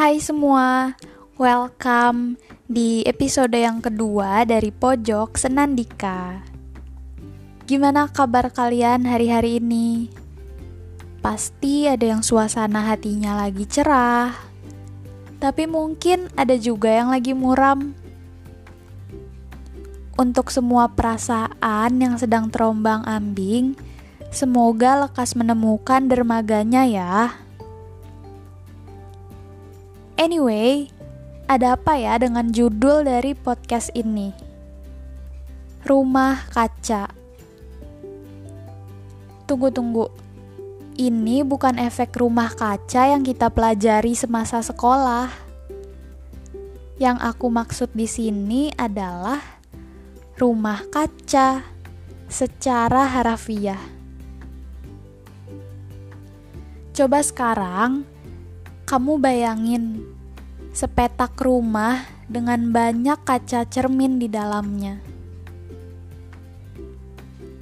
Hai semua, welcome di episode yang kedua dari Pojok Senandika. Gimana kabar kalian hari-hari ini? Pasti ada yang suasana hatinya lagi cerah, tapi mungkin ada juga yang lagi muram. Untuk semua perasaan yang sedang terombang-ambing, semoga lekas menemukan dermaganya ya. Anyway, ada apa ya dengan judul dari podcast ini? Rumah Kaca. Tunggu-tunggu. Ini bukan efek rumah kaca yang kita pelajari semasa sekolah. Yang aku maksud di sini adalah rumah kaca secara harafiah. Coba sekarang kamu bayangin sepetak rumah dengan banyak kaca cermin di dalamnya.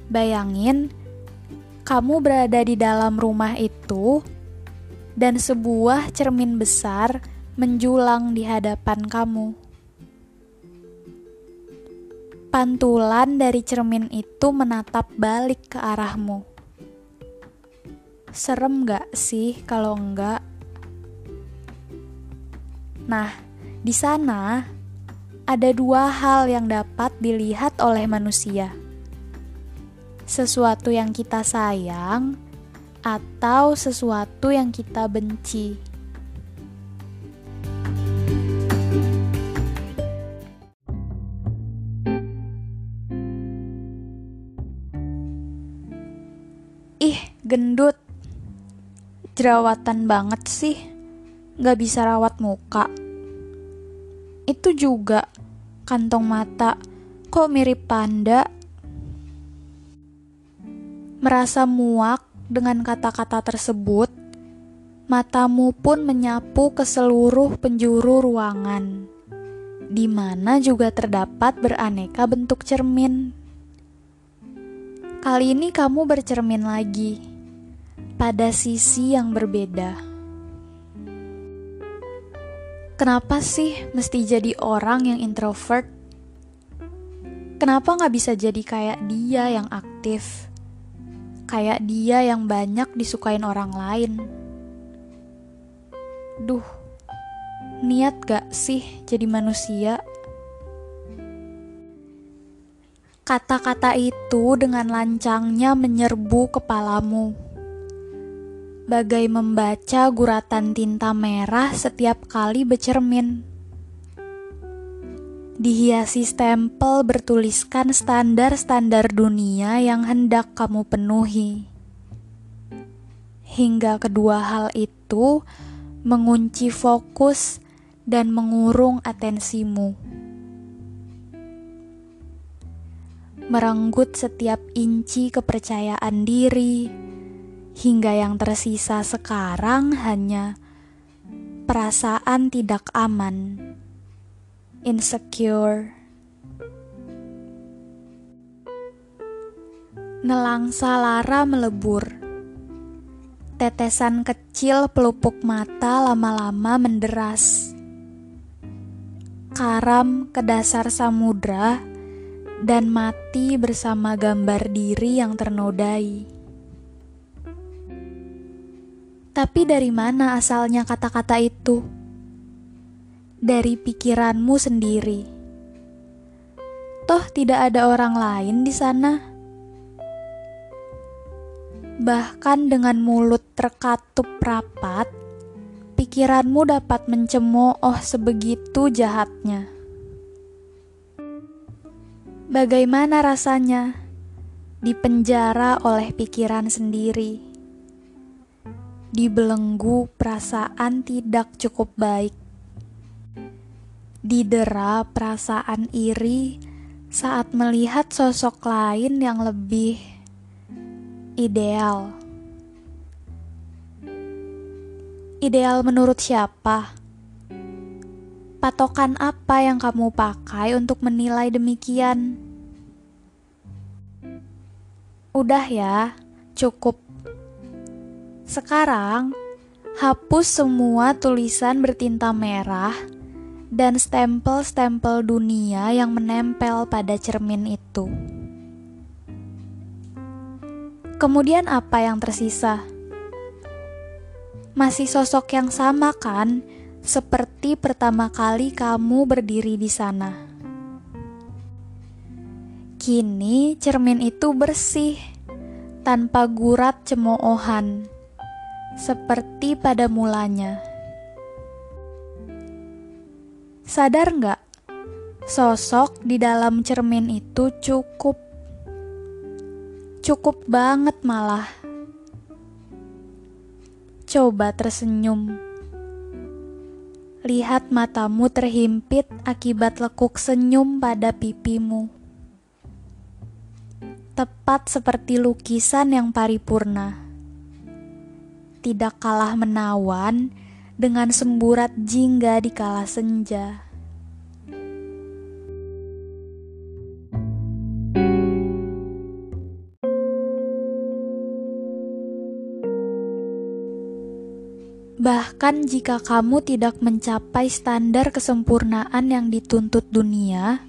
Bayangin kamu berada di dalam rumah itu dan sebuah cermin besar menjulang di hadapan kamu. Pantulan dari cermin itu menatap balik ke arahmu. Serem gak sih kalau enggak? Nah, di sana ada dua hal yang dapat dilihat oleh manusia: sesuatu yang kita sayang atau sesuatu yang kita benci. Ih, gendut, jerawatan banget sih gak bisa rawat muka. Itu juga kantong mata, kok mirip panda? Merasa muak dengan kata-kata tersebut, matamu pun menyapu ke seluruh penjuru ruangan, di mana juga terdapat beraneka bentuk cermin. Kali ini kamu bercermin lagi pada sisi yang berbeda. Kenapa sih mesti jadi orang yang introvert? Kenapa nggak bisa jadi kayak dia yang aktif? Kayak dia yang banyak disukain orang lain? Duh, niat gak sih jadi manusia? Kata-kata itu dengan lancangnya menyerbu kepalamu bagai membaca guratan tinta merah setiap kali bercermin. Dihiasi stempel bertuliskan standar-standar dunia yang hendak kamu penuhi. Hingga kedua hal itu mengunci fokus dan mengurung atensimu. Merenggut setiap inci kepercayaan diri, hingga yang tersisa sekarang hanya perasaan tidak aman, insecure. Nelangsa lara melebur. Tetesan kecil pelupuk mata lama-lama menderas. Karam ke dasar samudra dan mati bersama gambar diri yang ternodai. Tapi dari mana asalnya kata-kata itu? Dari pikiranmu sendiri. Toh tidak ada orang lain di sana. Bahkan dengan mulut terkatup rapat, pikiranmu dapat mencemooh sebegitu jahatnya. Bagaimana rasanya dipenjara oleh pikiran sendiri? Dibelenggu perasaan tidak cukup baik, didera perasaan iri saat melihat sosok lain yang lebih ideal. Ideal menurut siapa? Patokan apa yang kamu pakai untuk menilai demikian? Udah ya, cukup sekarang, hapus semua tulisan bertinta merah dan stempel-stempel dunia yang menempel pada cermin itu. Kemudian, apa yang tersisa? Masih sosok yang sama, kan? Seperti pertama kali kamu berdiri di sana. Kini cermin itu bersih, tanpa gurat cemoohan, seperti pada mulanya. Sadar nggak? Sosok di dalam cermin itu cukup. Cukup banget malah. Coba tersenyum. Lihat matamu terhimpit akibat lekuk senyum pada pipimu tepat seperti lukisan yang paripurna. Tidak kalah menawan dengan semburat jingga di kala senja. Bahkan jika kamu tidak mencapai standar kesempurnaan yang dituntut dunia,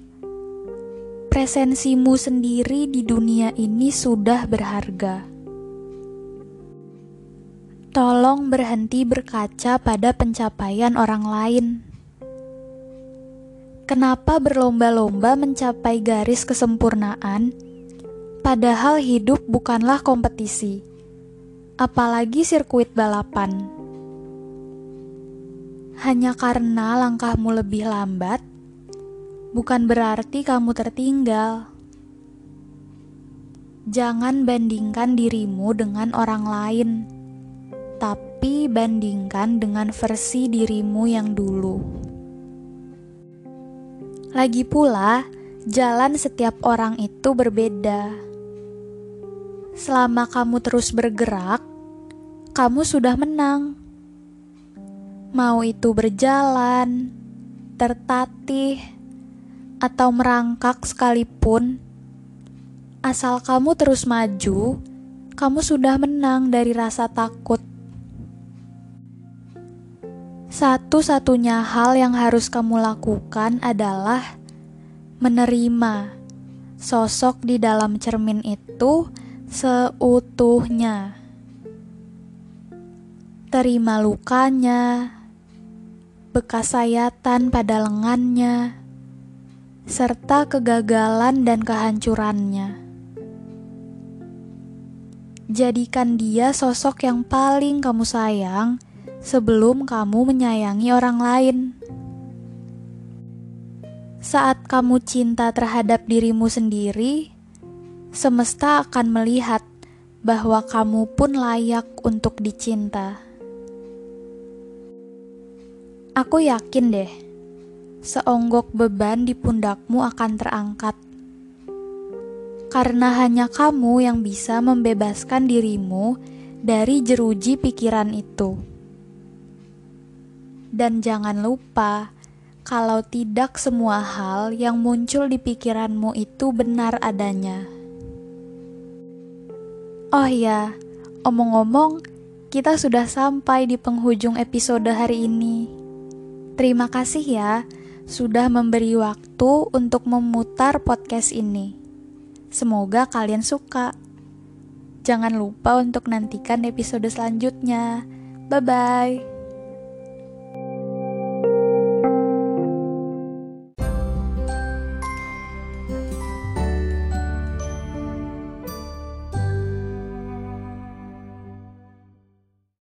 presensimu sendiri di dunia ini sudah berharga. Tolong berhenti berkaca pada pencapaian orang lain. Kenapa berlomba-lomba mencapai garis kesempurnaan, padahal hidup bukanlah kompetisi, apalagi sirkuit balapan? Hanya karena langkahmu lebih lambat, bukan berarti kamu tertinggal. Jangan bandingkan dirimu dengan orang lain, tapi bandingkan dengan versi dirimu yang dulu. Lagi pula, jalan setiap orang itu berbeda. Selama kamu terus bergerak, kamu sudah menang. Mau itu berjalan, tertatih, atau merangkak sekalipun, asal kamu terus maju, kamu sudah menang dari rasa takut. Satu-satunya hal yang harus kamu lakukan adalah menerima sosok di dalam cermin itu seutuhnya. Terima lukanya, bekas sayatan pada lengannya serta kegagalan dan kehancurannya. Jadikan dia sosok yang paling kamu sayang sebelum kamu menyayangi orang lain. Saat kamu cinta terhadap dirimu sendiri, semesta akan melihat bahwa kamu pun layak untuk dicinta. Aku yakin deh seonggok beban di pundakmu akan terangkat. Karena hanya kamu yang bisa membebaskan dirimu dari jeruji pikiran itu. Dan jangan lupa, kalau tidak semua hal yang muncul di pikiranmu itu benar adanya. Oh ya, omong-omong, kita sudah sampai di penghujung episode hari ini. Terima kasih ya sudah memberi waktu untuk memutar podcast ini. Semoga kalian suka. Jangan lupa untuk nantikan episode selanjutnya. Bye bye.